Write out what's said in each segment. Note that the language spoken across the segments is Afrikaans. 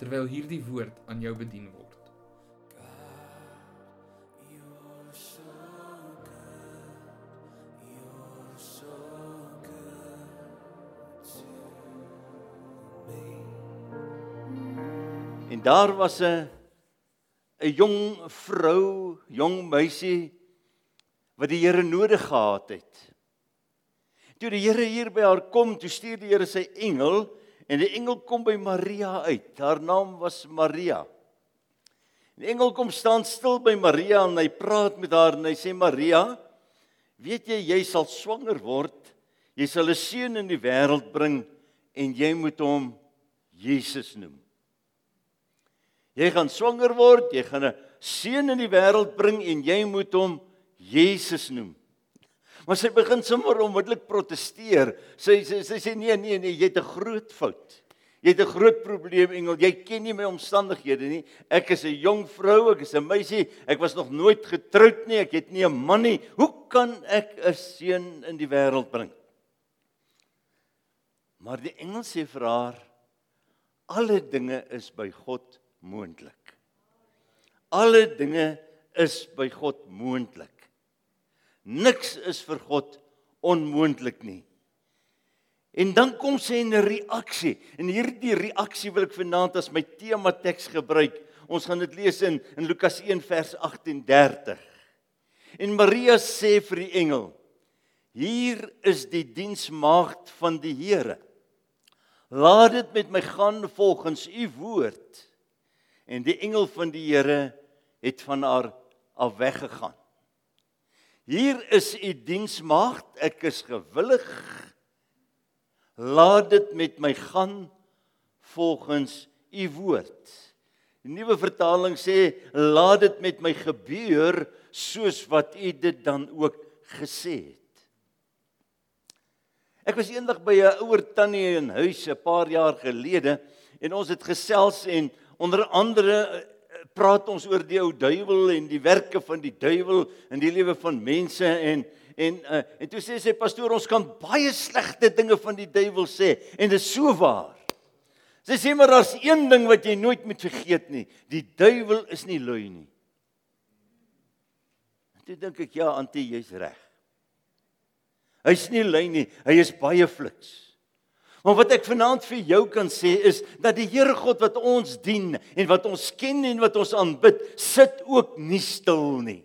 terwyl hierdie woord aan jou bedien word. En daar was 'n 'n jong vrou, jong meisie wat die Here nodig gehad het. Toe die Here hier by haar kom, toe stuur die Here sy engel En die engel kom by Maria uit. Haar naam was Maria. Die engel kom staan stil by Maria en hy praat met haar en hy sê Maria, weet jy jy sal swanger word. Jy sal 'n seun in die wêreld bring en jy moet hom Jesus noem. Jy gaan swanger word, jy gaan 'n seun in die wêreld bring en jy moet hom Jesus noem. Maar sy begin sommer onmiddellik proteseer. Sy sy sy sê nee nee nee, jy het 'n groot fout. Jy het 'n groot probleem engel. Jy ken nie my omstandighede nie. Ek is 'n jong vrou, ek is 'n meisie. Ek was nog nooit getroud nie. Ek het nie 'n man nie. Hoe kan ek 'n seun in die wêreld bring? Maar die engel sê vir haar: Alle dinge is by God moontlik. Alle dinge is by God moontlik. Niks is vir God onmoontlik nie. En dan kom sy in 'n reaksie. En hierdie reaksie wil ek vanaand as my tema teks gebruik. Ons gaan dit lees in in Lukas 1 vers 38. En Maria sê vir die engel: Hier is die diensmaagd van die Here. Laat dit met my gaan volgens u woord. En die engel van die Here het van haar af weggegaan. Hier is u diensmaagd, ek is gewillig. Laat dit met my gaan volgens u woord. Die nuwe vertaling sê laat dit met my gebeur soos wat u dit dan ook gesê het. Ek was eendag by 'n ouer tannie in huis 'n paar jaar gelede en ons het gesels en onder andere praat ons oor die ou duiwel en die werke van die duiwel in die lewe van mense en en uh, en toe sê sy pastoor ons kan baie slegte dinge van die duiwel sê en dit is so waar. Sy sê maar daar's een ding wat jy nooit moet vergeet nie. Die duiwel is nie lui nie. En toe dink ek ja, antie, jy's reg. Hy's nie lui nie, hy is baie fliks. Maar wat ek vanaand vir jou kan sê is dat die Here God wat ons dien en wat ons ken en wat ons aanbid, sit ook nie stil nie.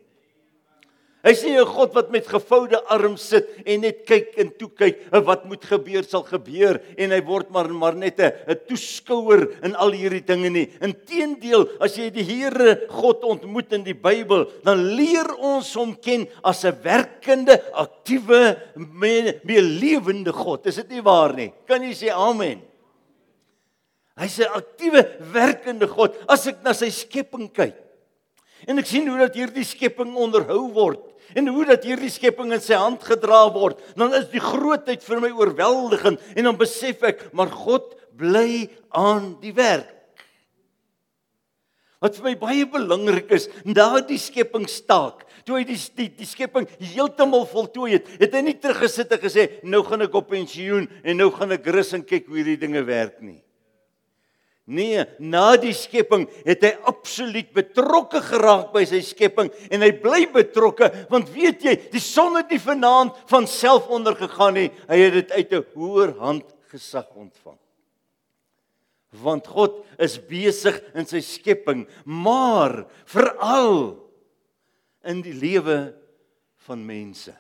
Hy's nie 'n God wat met gevoude arms sit en net kyk en toe kyk wat moet gebeur sal gebeur en hy word maar maar net 'n toeskouer in al hierdie dinge nie. Inteendeel, as jy die Here God ontmoet in die Bybel, dan leer ons hom ken as 'n werkende, aktiewe, meelewende God. Is dit nie waar nie? Kan jy sê amen? Hy's 'n aktiewe, werkende God. As ek na sy skepping kyk en ek sien hoe dat hierdie skepping onderhou word en hoe dat hierdie skepping in sy hand gedra word, dan is die grootheid vir my oorweldigend en dan besef ek, maar God bly aan die werk. Wat vir my baie belangrik is, na die skepping staak, toe hy die die, die skepping heeltemal voltooi het, het hy nie teruggesit en gesê, nou gaan ek op pensioen en nou gaan ek rus en kyk hoe hierdie dinge werk nie. Nee, na die skepping het hy absoluut betrokke geraak by sy skepping en hy bly betrokke want weet jy, die son het nie vanaand van self ondergegaan nie. Hy het dit uit 'n hoër hand gesag ontvang. Want God is besig in sy skepping, maar veral in die lewe van mense.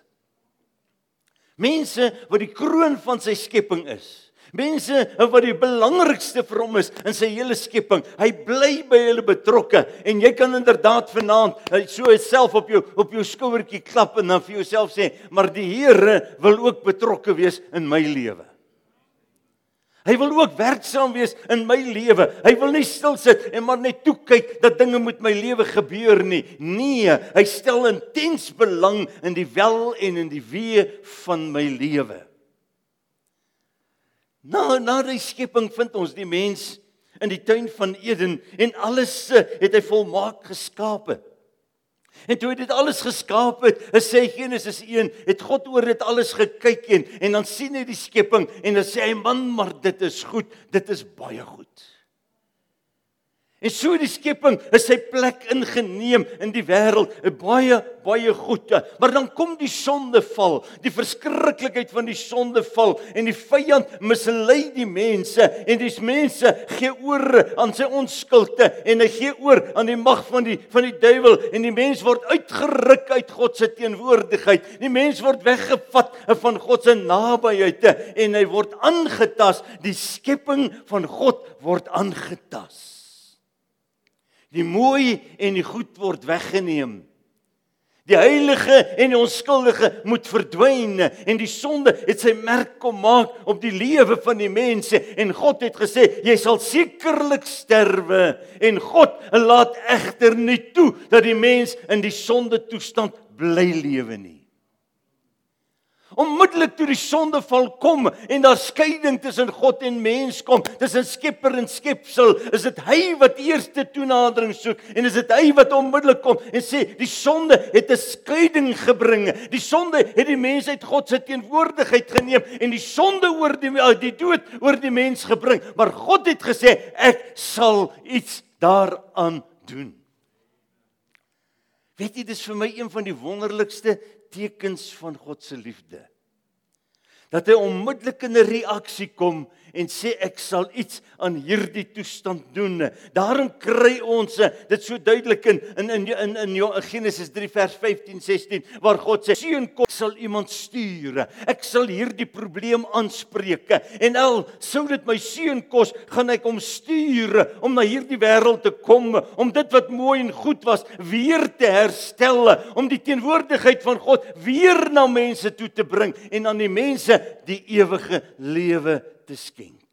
Mense wat die kroon van sy skepping is. Mense wat die belangrikste vir hom is in sy hele skepping. Hy bly by hulle betrokke en jy kan inderdaad vanaand eh, so self op jou op jou skouertjie klap en dan vir jouself sê, maar die Here wil ook betrokke wees in my lewe. Hy wil ook werksaam wees in my lewe. Hy wil nie stil sit en maar net toe kyk dat dinge met my lewe gebeur nie. Nee, hy stel intens belang in die wel en in die wee van my lewe. Na na die skepping vind ons die mens in die tuin van Eden en alles het hy volmaak geskape. En toe hy dit alles geskaap het, sê Genesis 1, het God oor dit alles gekyk en en dan sien hy die skepping en dan sê hy man, maar dit is goed, dit is baie goed. En so die skepping is sy plek ingeneem in die wêreld, 'n baie baie goeie. Maar dan kom die sondeval, die verskriklikheid van die sondeval en die vyand mislei die mense en dis mense gee oor aan sy onskulte en hy gee oor aan die mag van die van die duiwel en die mens word uitgeruk uit God se teenwoordigheid. Die mens word weggevat van God se nabyheid en hy word aangetas. Die skepping van God word aangetas. Die mooi en die goed word weggeneem. Die heilige en die onskuldige moet verdwyn en die sonde het sy merk kom maak op die lewe van die mense en God het gesê jy sal sekerlik sterwe en God laat egter nie toe dat die mens in die sonde toestand bly lewe nie. Onmiddellik toe die sondeval kom en daar skeiding tussen God en mens kom, tussen skepper en skepsel, is dit hy wat eerste toenadering soek en is dit hy wat onmiddellik kom en sê die sonde het 'n skeiding gebring. Die sonde het die mens uit God se teenwoordigheid geneem en die sonde oor die die dood oor die mens gebring. Maar God het gesê ek sal iets daaraan doen. Weet jy dis vir my een van die wonderlikste tekens van God se liefde. Dat hy onmiddellik in 'n reaksie kom en sê ek sal iets aan hierdie toestand doen. Daarom kry ons eh, dit so duidelik in in in in, in Genesis 3 vers 15 16 waar God sê seun kom sal iemand stuur. Ek sal hierdie probleem aanspreek en al sou dit my seun kos, gaan ek hom stuur om na hierdie wêreld te kom om dit wat mooi en goed was weer te herstel, om die teenwoordigheid van God weer na mense toe te bring en aan die mense die ewige lewe te skenk.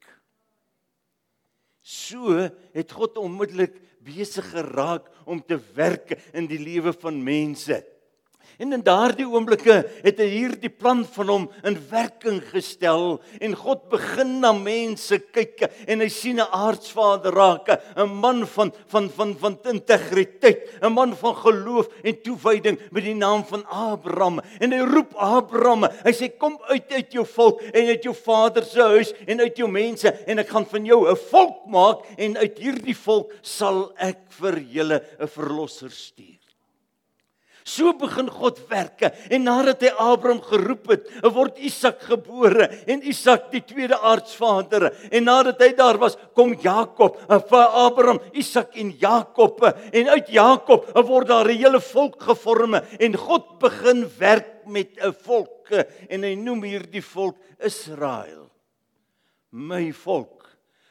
So het God onmiddellik besig geraak om te werk in die lewe van mense. En in daardie oomblikke het hy hierdie plan van hom in werking gestel en God begin na mense kyk en hy sien 'n aardsvader raak, 'n man van van van van integriteit, 'n man van geloof en toewyding met die naam van Abraham en hy roep Abraham. Hy sê kom uit uit jou volk en uit jou vader se huis en uit jou mense en ek gaan van jou 'n volk maak en uit hierdie volk sal ek vir julle 'n verlosser stuur. So begin God werke en nadat hy Abraham geroep het, word Isak gebore en Isak die tweede aardsvader en nadat hy daar was, kom Jakob vir Abraham, Isak en Jakob en uit Jakob word daar 'n hele volk gevorm en God begin werk met 'n volk en hy noem hierdie volk Israel. My volk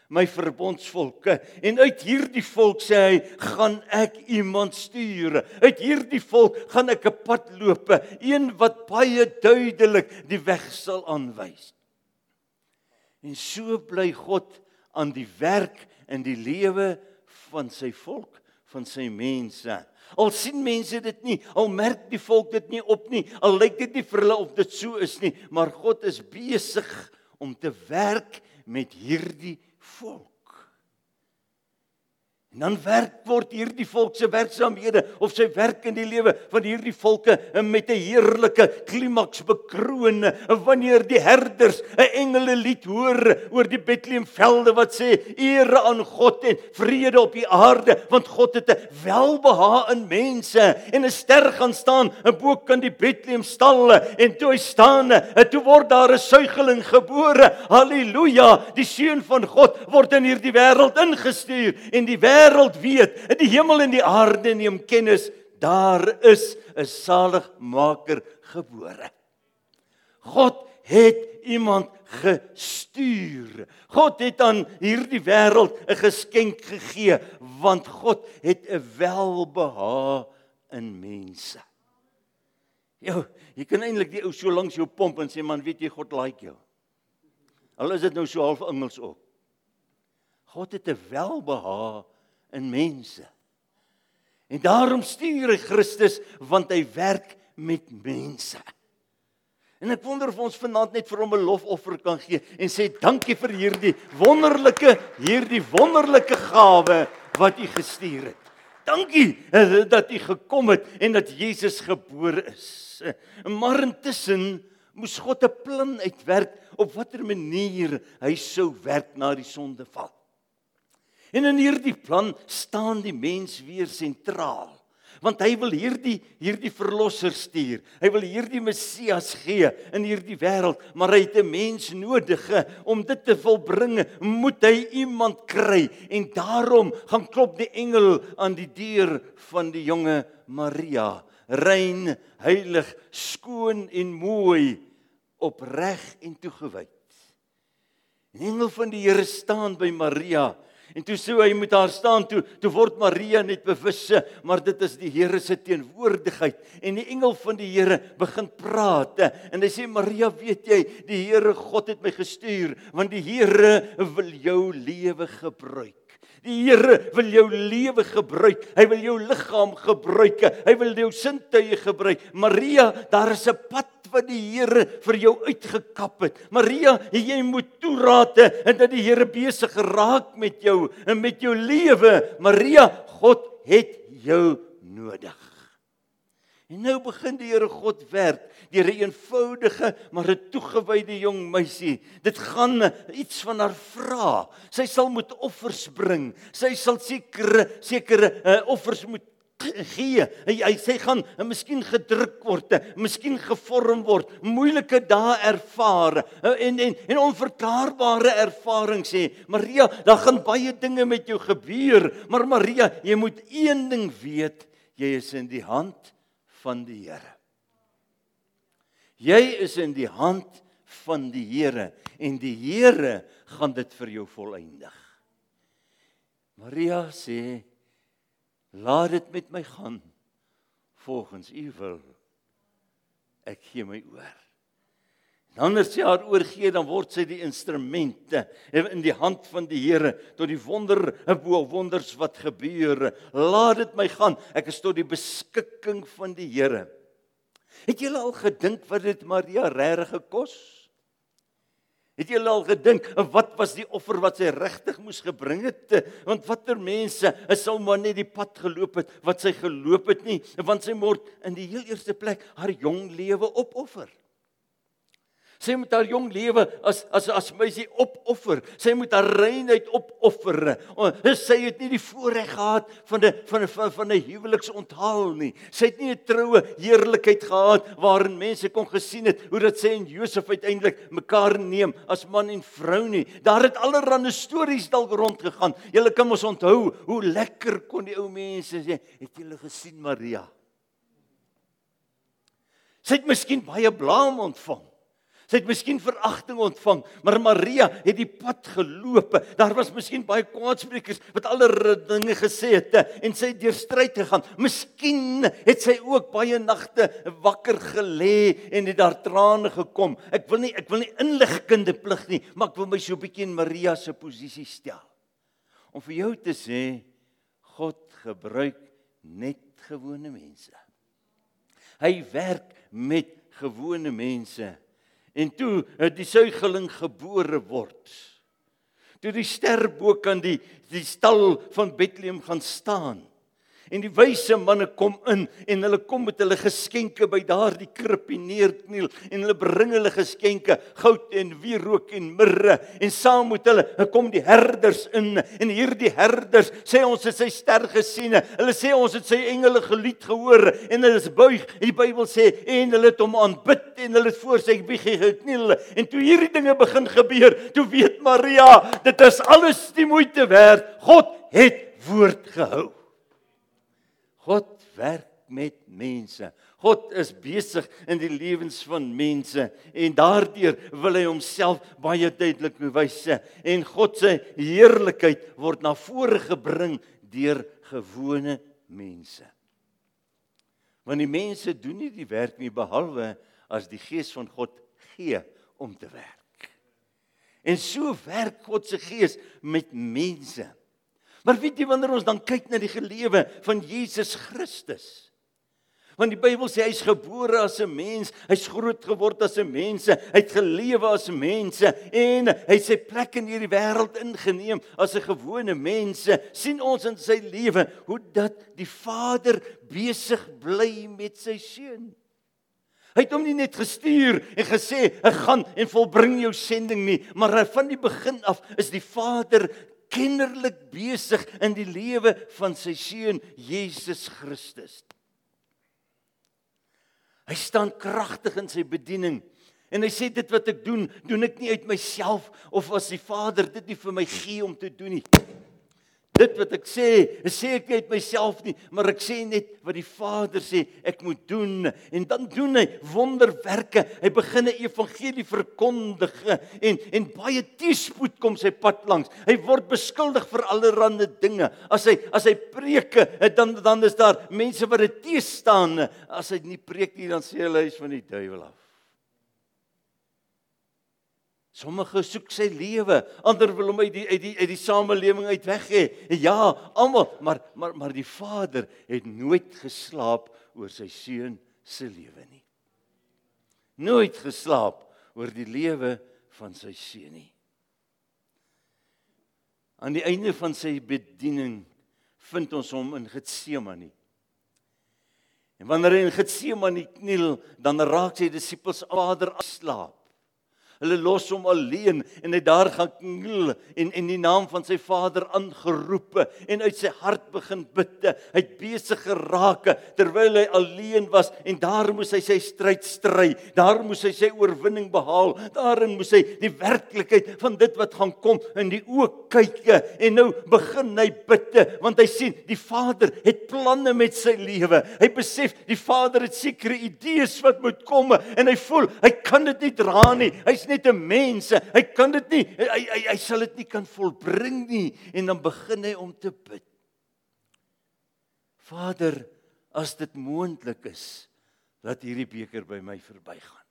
my verbondsvolke. En uit hierdie volk sê hy gaan ek iemand stuur. Uit hierdie volk gaan ek 'n pad loop een wat baie duidelik die weg sal aanwys. En so bly God aan die werk in die lewe van sy volk van sy mense. Al sien mense dit nie, al merk die volk dit nie op nie, al lyk dit nie vir hulle of dit so is nie, maar God is besig om te werk met hierdie volk. En dan werk word hierdie volk se werksaamhede of sy werk in die lewe van hierdie volke met 'n heerlike klimaks bekroon wanneer die herders 'n engele lied hoor oor die Bethlehemvelde wat sê ere aan God en vrede op die aarde want God het 'n welbehae in mense en 'n ster gaan staan bo kan die Bethlehem stal en toe hy staan toe word daar 'n suigeling gebore. Haleluja die seun van God word in hierdie wêreld ingestuur en die wêreld wêreld weet, in die hemel en die aarde neem kennis, daar is 'n saligmaker gebore. God het iemand gestuur. God het aan hierdie wêreld 'n geskenk gegee want God het 'n welbehae in mense. Jo, jy kan eintlik die ou so langs jou pomp en sê man, weet jy God like jou. Al is dit nou so half Engels ook. God het 'n welbehae in mense. En daarom stuur hy Christus want hy werk met mense. En ek wonder of ons vanaand net vir hom 'n lofoffer kan gee en sê dankie vir hierdie wonderlike hierdie wonderlike gawe wat u gestuur het. Dankie eh, dat u gekom het en dat Jesus gebore is. Maar intussen moes God 'n plan uitwerk op watter manier hy sou werk na die sondeval. En in hierdie plan staan die mens weer sentraal want hy wil hierdie hierdie verlosser stuur. Hy wil hierdie Messias gee in hierdie wêreld, maar hy het 'n mens nodig om dit te volbring. Moet hy iemand kry en daarom gaan klop die engel aan die deur van die jonge Maria, rein, heilig, skoon en mooi, opreg en toegewyd. Die engel van die Here staan by Maria En toe sou hy met haar staan toe toe word Maria net bewus, maar dit is die Here se teenwoordigheid en die engel van die Here begin praat en hy sê Maria, weet jy, die Here God het my gestuur want die Here wil jou lewe gebruik. Die Here wil jou lewe gebruik. Hy wil jou liggaam gebruik. Hy wil jou sintuie gebruik. Maria, daar is 'n pad wat die Here vir jou uitgekap het. Maria, jy moet toeraat en dat die Here besig geraak met jou en met jou lewe. Maria, God het jou nodig. En nou begin die Here God werk deur 'n eenvoudige maar 'n toegewyde jong meisie. Dit gaan iets van haar vra. Sy sal moet offers bring. Sy sal sekere sekere uh, offers moet gee. Hy, hy sê gaan uh, miskien gedruk word, uh, miskien gevorm word, moeilike dae ervaar uh, en en en onverklaarbare ervarings sê. Maria, daar gaan baie dinge met jou gebeur, maar Maria, jy moet een ding weet, jy is in die hand van die Here. Jy is in die hand van die Here en die Here gaan dit vir jou volëindig. Maria sê: "Laat dit met my gaan volgens U wil. Ek gee my oor." Wanneer sy haar oorgee, dan word sy die instrumente in die hand van die Here tot die wonder, bo wonders wat gebeur. Laat dit my gaan. Ek is tot die beskikking van die Here. Het julle al gedink wat dit Maria regtig gekos? Het julle al gedink wat was die offer wat sy regtig moes gebring het? Want watter mense sou maar net die pad geloop het wat sy geloop het nie, want sy moet in die heel eerste plek haar jong lewe opoffer. Sy moet haar jong lewe as as as meisie opoffer. Sy moet haar reinheid opoffer. Sy het nie die voorreg gehad van 'n van 'n van, 'n huweliksonthaal nie. Sy het nie 'n troue heerlikheid gehad waarin mense kon gesien het hoe dat sy en Josef uiteindelik mekaar neem as man en vrou nie. Daar het allerlei stories dalk rondgegaan. Julle kan mos onthou hoe lekker kon die ou mense sê, het julle gesien Maria? Sy het miskien baie blaam ontvang. Sy het miskien veragting ontvang, maar Maria het die pad geloop. Daar was miskien baie kwaadspreekers wat allerlei dinge gesê het en sy het deur stryd gegaan. Miskien het sy ook baie nagte wakker gelê en het daar trane gekom. Ek wil nie ek wil nie inligkinde plig nie, maar ek wil my so 'n bietjie in Maria se posisie stel. Om vir jou te sê God gebruik net gewone mense. Hy werk met gewone mense. En toe die suigeling gebore word. Toe die ster bo kan die die stal van Bethlehem gaan staan. En die wyse manne kom in en hulle kom met hulle geskenke by daardie krib neerkniel en hulle bring hulle geskenke goud en wierook en mirre en saam met hulle kom die herders in. En hierdie herders sê ons het sy ster gesien hulle sê ons het sy engele gelied gehoor en hulle is buig. Die Bybel sê en hulle het hom aanbid en hulle het voor sy wieg gekniel. En toe hierdie dinge begin gebeur toe weet Maria dit is alles die moeite werd. God het woord gehou God werk met mense. God is besig in die lewens van mense en daardeur wil hy homself baie duidelik bewys en God se heerlikheid word na vore gebring deur gewone mense. Want die mense doen nie die werk nie behalwe as die gees van God gee om te werk. En so werk God se gees met mense. Maar weet jy wanneer ons dan kyk na die gelewe van Jesus Christus? Want die Bybel sê hy's gebore as 'n mens, hy's groot geword as 'n mens, hy't gelewe as 'n mens en hy sy plek in hierdie wêreld ingeneem as 'n gewone mens. sien ons in sy lewe hoe dat die Vader besig bly met sy seun. Hy het hom nie net gestuur en gesê ek gaan en volbring jou sending nie, maar van die begin af is die Vader kennerlik besig in die lewe van sy seun Jesus Christus. Hy staan kragtig in sy bediening. En hy sê dit wat ek doen, doen ek nie uit myself of as die Vader dit nie vir my gee om te doen nie. Dit wat ek sê, sê ek uit myself nie, maar ek sê net wat die Vader sê ek moet doen en dan doen hy wonderwerke. Hy begin 'n evangelie verkondig en en baie teespoed kom sy pad langs. Hy word beskuldig vir allerlei dinge. As hy as hy preek, dan dan is daar mense wat dit teestaan. As hy nie preek nie, dan sê hulle hy is van die duiwel af. Sommige soek sy lewe, ander wil hom uit die uit die uit die samelewing uit weg hê. Ja, almal, maar maar maar die Vader het nooit geslaap oor sy seun se lewe nie. Nooit geslaap oor die lewe van sy seun nie. Aan die einde van sy bediening vind ons hom in Getsemane. En wanneer hy in Getsemane kniel, dan raak sy disippels Vader aslaap. Hulle los hom alleen en hy daar gaan kniel en en die naam van sy vader aangeroep en uit sy hart begin bid. Hy het besig geraak terwyl hy alleen was en daar moes hy sy stryd stry. Daar moes hy sy oorwinning behaal. Daarin moes hy die werklikheid van dit wat gaan kom in die oë kyk en nou begin hy bid want hy sien die Vader het planne met sy lewe. Hy besef die Vader het sekere idees wat moet kom en hy voel hy kan dit nie dra nie. Hy's net 'n mens. Hy kan dit nie hy hy, hy sal dit nie kan volbring nie en dan begin hy om te bid. Vader, as dit moontlik is, laat hierdie beker by my verbygaan.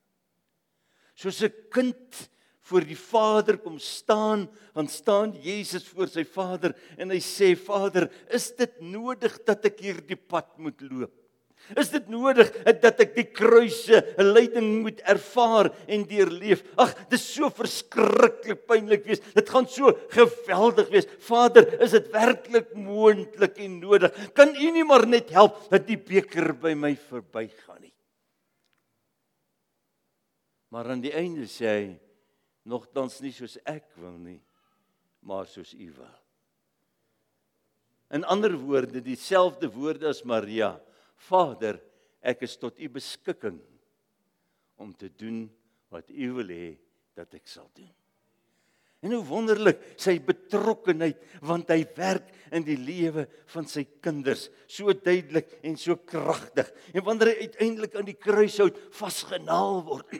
Soos 'n kind voor die Vader kom staan, want staan Jesus voor sy Vader en hy sê Vader, is dit nodig dat ek hierdie pad moet loop? Is dit nodig dat ek die kruise 'n lyding moet ervaar en deurleef? Ag, dit is so verskriklik pynlik wees. Dit gaan so geweldig wees. Vader, is dit werklik moontlik en nodig? Kan U nie maar net help dat die beker by my verbygaan nie? Maar aan die einde sê hy nogtans nie soos ek wil nie, maar soos U wil. In ander woorde, dieselfde woorde as Maria. Vader, ek is tot u beskikking om te doen wat u wil hê dat ek sal doen. En hoe wonderlik sy betrokkenheid want hy werk in die lewe van sy kinders so duidelik en so kragtig. En wanneer hy uiteindelik aan die kruishout vasgenaal word,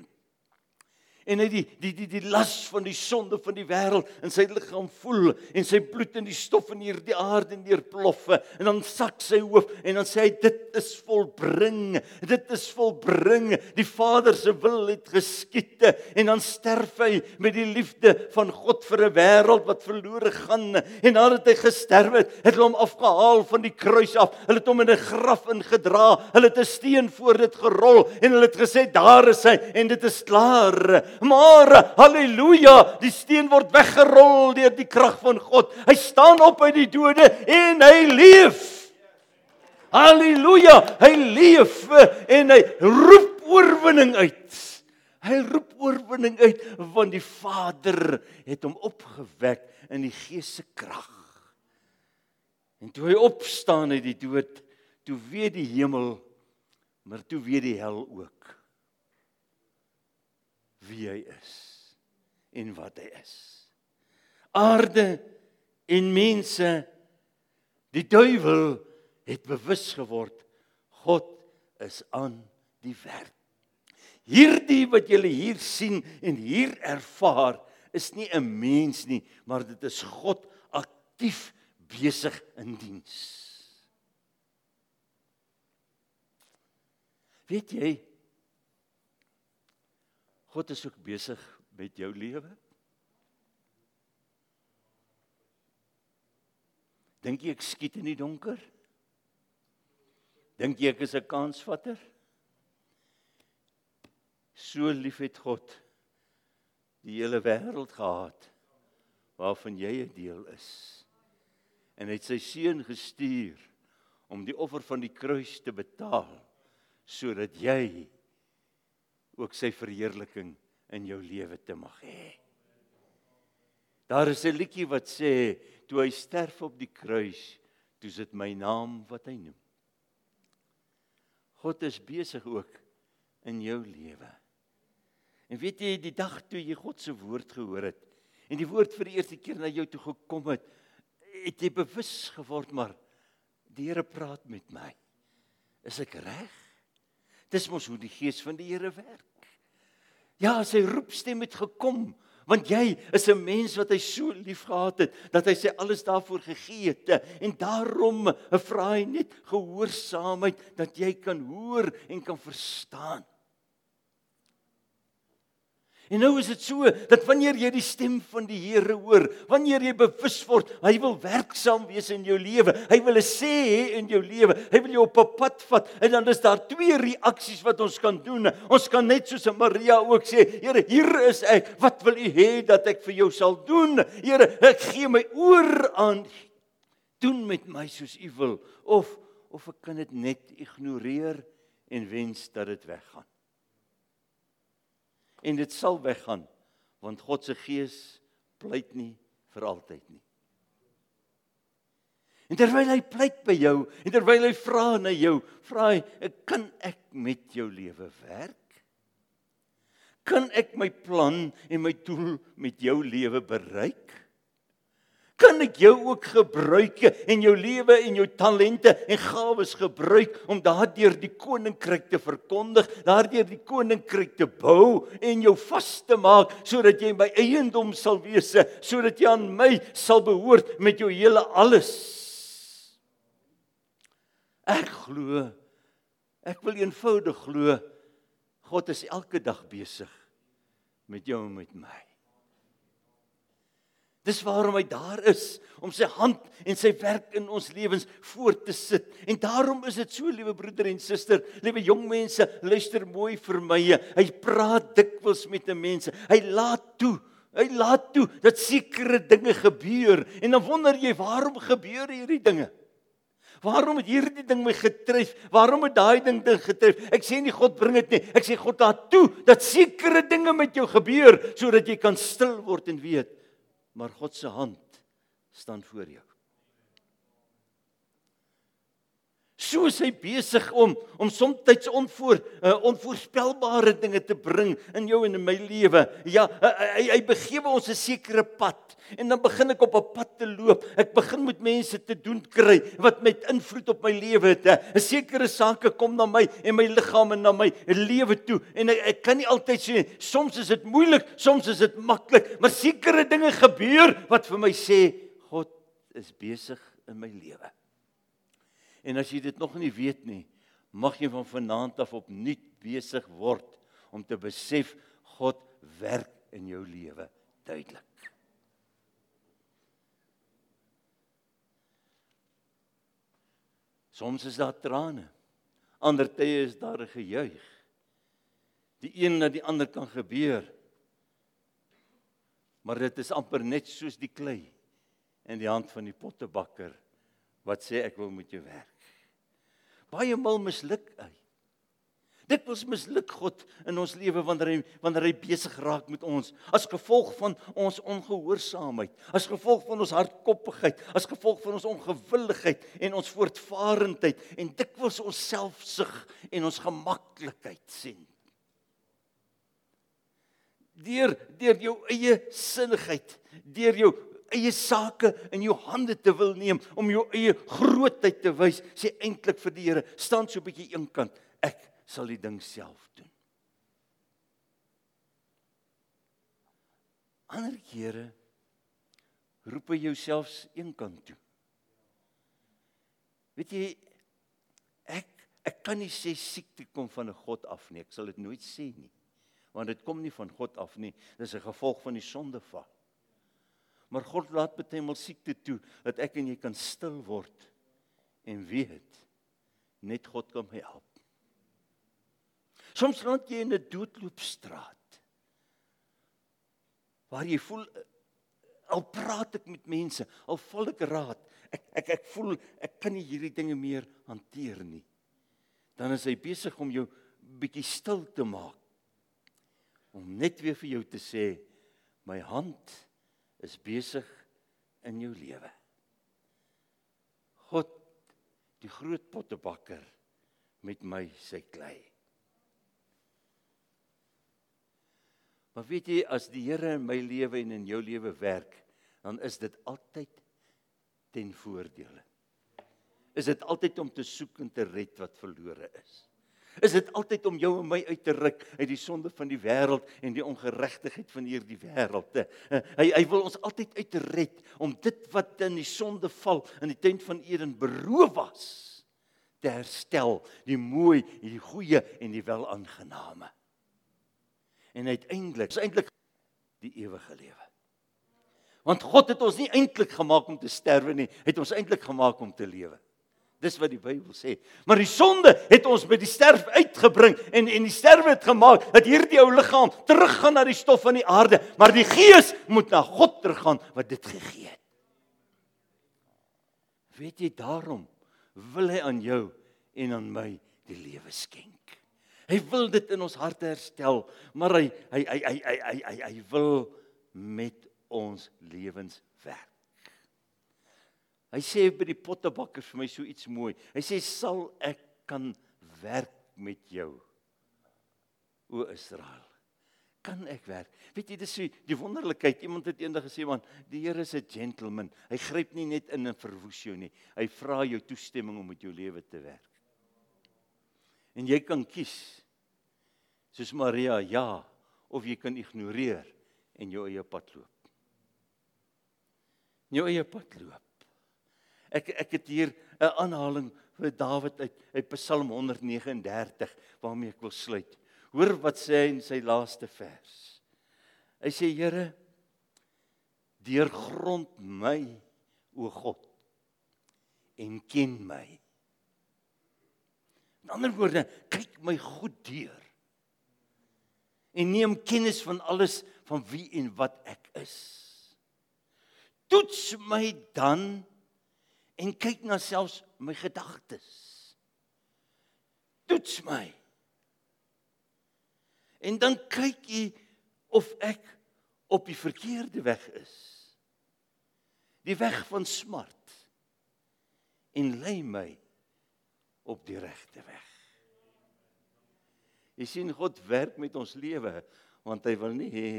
en hy die die die die las van die sonde van die wêreld in sy liggaam voel en sy bloed in die stof in hierdie aarde neerplof en dan sak sy hoof en dan sê hy dit is volbring dit is volbring. Die Vader se wil het geskied en dan sterf hy met die liefde van God vir 'n wêreld wat verlore gaan. En nadat hy gesterf het het hulle hom afgehaal van die kruis af. Hulle het hom in 'n graf ingedra. Hulle het 'n steen voor dit gerol en hulle het gesê daar is hy en dit is klaar Maar haleluja, die steen word weggerol deur die krag van God. Hy staan op uit die dode en hy leef. Halleluja, hy leef en hy roep oorwinning uit. Hy roep oorwinning uit want die Vader het hom opgewek in die Gees se krag. En toe hy opstaan uit die dood, toe weet die hemel, maar toe weet die hel ook wie hy is en wat hy is. Aarde en mense die duiwel het bewus geword God is aan die werk. Hierdie wat julle hier sien en hier ervaar is nie 'n mens nie, maar dit is God aktief besig in diens. Weet jy, God is ook besig met jou lewe. Dink jy ek skiet in die donker? Dink jy ek is 'n kansvatter? So lief het God die hele wêreld gehad waarvan jy 'n deel is. En hy het sy seun gestuur om die offer van die kruis te betaal sodat jy ook sy verheerliking in jou lewe te mag hê. Daar is 'n liedjie wat sê toe hy sterf op die kruis, toe is dit my naam wat hy noem. God is besig ook in jou lewe. En weet jy die dag toe jy God se woord gehoor het en die woord vir die eerste keer na jou toe gekom het, het jy bewus geword maar die Here praat met my. Is ek reg? Dis mos hoe die gees van die Here werk. Ja, sy roepstem het gekom want jy is 'n mens wat hy so liefgehad het dat hy sy alles daarvoor gegee het en daarom vra hy net gehoorsaamheid dat jy kan hoor en kan verstaan. En nou is dit so dat wanneer jy die stem van die Here hoor, wanneer jy bewus word, hy wil werksaam wees in jou lewe. Hy wil 'n sê hê in jou lewe. Hy wil jou op 'n pad vat. En dan is daar twee reaksies wat ons kan doen. Ons kan net soos Maria ook sê, Here, hier is ek. Wat wil U hê dat ek vir jou sal doen? Here, ek gee my oor aan doen met my soos U wil of of ek kan dit net ignoreer en wens dat dit weggaan en dit sal weggaan want God se gees pleit nie vir altyd nie. En terwyl hy pleit by jou en terwyl hy vra na jou, vra hy, "Kan ek met jou lewe werk? Kan ek my plan en my doel met jou lewe bereik?" Kan ek jou ook gebruik en jou lewe en jou talente en gawes gebruik om daardeur die koninkryk te verkondig, daardeur die koninkryk te bou en jou vas te maak sodat jy my eiendom sal wees, sodat jy aan my sal behoort met jou hele alles. Ek glo ek wil eenvoudig glo God is elke dag besig met jou en met my. Dis waarom hy daar is om sy hand en sy werk in ons lewens voort te sit. En daarom is dit so, liewe broeder en suster, liewe jong mense, luister mooi vir my. Hy praat dikwels met mense. Hy laat toe. Hy laat toe dat sekere dinge gebeur en dan wonder jy waarom gebeur hierdie dinge? Waarom het hierdie ding my getref? Waarom het daai ding ding getref? Ek sê nie God bring dit nie. Ek sê God laat toe dat sekere dinge met jou gebeur sodat jy kan stil word en weet maar God se hand staan voor jou. So is hy besig om om soms onvoor uh, onvoorspelbare dinge te bring in jou en in my lewe. Ja, uh, hy hy begewe ons 'n sekere pad en dan begin ek op 'n pad te loop. Ek begin met mense te doen kry wat met invloed op my lewe het. 'n Sekere sake kom na my en my liggaam en na my lewe toe en ek, ek kan nie altyd sê soms is dit moeilik, soms is dit maklik, maar sekere dinge gebeur wat vir my sê God is besig in my lewe. En as jy dit nog nie weet nie, mag jy van vanaand af opnuut besig word om te besef God werk in jou lewe duidelik. Soms is daar trane. Ander tye is daar 'n gejuig. Die een na die ander kan gebeur. Maar dit is amper net soos die klei in die hand van die pottebakker wat sê ek wil met jou werk baie mal misluk hy. Dit was misluk God in ons lewe wanneer hy wanneer hy besig raak met ons as gevolg van ons ongehoorsaamheid, as gevolg van ons hardkoppigheid, as gevolg van ons ongewilligheid en ons voortvarendheid en dikwels ons selfsug en ons gemaklikheid sien. Deur deur jou eie sinnigheid, deur jou eie sake in jou hande te wil neem om jou eie grootheid te wys, sê eintlik vir die Here, staan so 'n bietjie eenkant. Ek sal die ding self doen. Ander kere roep jy jouself eenkant toe. Weet jy ek ek kan nie sê siekte kom van 'n God af nie. Ek sal dit nooit sê nie. Want dit kom nie van God af nie. Dis 'n gevolg van die sondeval. Maar God laat baie maal siekte toe dat ek en jy kan stil word en weet net God kan my help. Soms land jy in 'n doodloopstraat waar jy voel al praat ek met mense, al val ek raad, ek ek ek voel ek kan nie hierdie dinge meer hanteer nie. Dan is hy besig om jou bietjie stil te maak. Om net weer vir jou te sê my hand is besig in jou lewe. God die groot pottebakker met my sy klei. Maar weet jy as die Here in my lewe en in jou lewe werk, dan is dit altyd ten voordele. Is dit altyd om te soek en te red wat verlore is? Is dit altyd om jou en my uit te ruk uit die sonde van die wêreld en die ongeregtigheid van hierdie wêreld? Hy hy wil ons altyd uitred om dit wat in die sonde val in die tent van Eden beroof was te herstel, die mooi, die goeie en die welaangename en uiteindelik is eintlik die ewige lewe. Want God het ons nie eintlik gemaak om te sterwe nie, hy het ons eintlik gemaak om te lewe. Dis wat die Bybel sê. Maar die sonde het ons by die sterf uitgebring en en die sterwe het gemaak dat hierdie ou liggaam teruggaan na die stof van die aarde, maar die gees moet na God teruggaan wat dit gegee het. Weet jy daarom wil hy aan jou en aan my die lewe skenk. Hy wil dit in ons harte herstel, maar hy hy hy hy hy hy hy, hy wil met ons lewens. Hy sê by die pottebakker vir my so iets mooi. Hy sê sal ek kan werk met jou o Israel. Kan ek werk? Weet jy dis die, die wonderlikheid. Iemand het eendag gesê man, die Here is 'n gentleman. Hy gryp nie net in en verwoes jou nie. Hy vra jou toestemming om met jou lewe te werk. En jy kan kies soos Maria ja of jy kan ignoreer en jou eie pad loop. Jou eie pad loop. Ek ek het hier 'n aanhaling vir Dawid uit uit Psalm 139 waarmee ek wil sluit. Hoor wat sê hy in sy laaste vers. Hy sê Here deurgrond my o God en ken my. In ander woorde, kyk my goed deur. En neem kennis van alles van wie en wat ek is. Toets my dan en kyk na selfs my gedagtes. Toets my. En dan kyk jy of ek op die verkeerde weg is. Die weg van smart. En lei my op die regte weg. Jy sien God werk met ons lewe want hy wil nie hê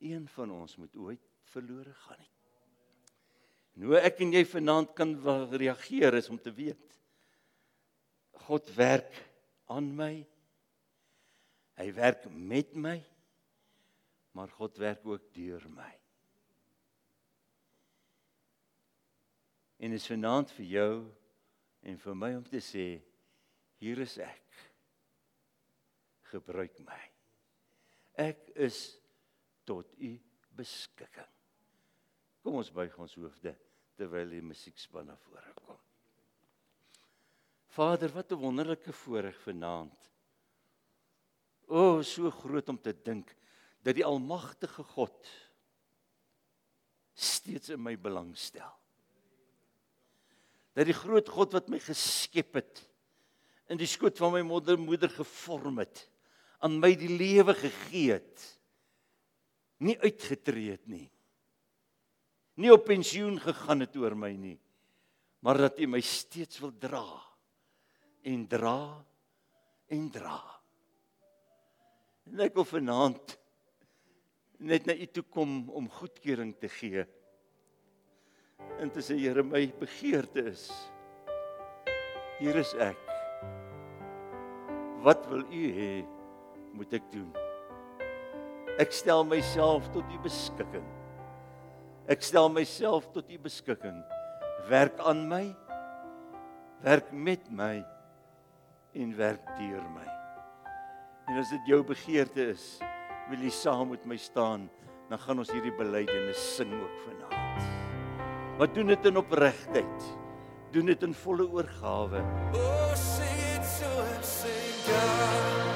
een van ons moet ooit verlore gaan nie. En hoe ek en jy vanaand kan reageer is om te weet God werk aan my. Hy werk met my. Maar God werk ook deur my. En is vanaand vir jou en vir my om te sê hier is ek gebruik my ek is tot u beskikking kom ons buig ons hoofde terwyl die musiekspan na vore kom Vader wat 'n wonderlike voorreg vanaand. O oh, so groot om te dink dat die almagtige God steeds in my belang stel. Dat die groot God wat my geskep het in die skoot van my moeder moeder gevorm het aan my die lewe gegee het nie uitgetree het nie nie op pensioen gegaan het oor my nie maar dat U my steeds wil dra en dra en dra. En ek wil vanaand net na U toe kom om goedkeuring te gee. En te sê Here my begeerte is hier is ek. Wat wil u hê moet ek doen? Ek stel myself tot u beskikking ek stel myself tot u beskikking werk aan my werk met my en werk deur my en as dit jou begeerte is wil jy saam met my staan dan gaan ons hierdie belydenis sing ook vanaand. Maar doen dit in opregtheid. Doen dit in volle oorgawe. Oh, sing it so and sing God,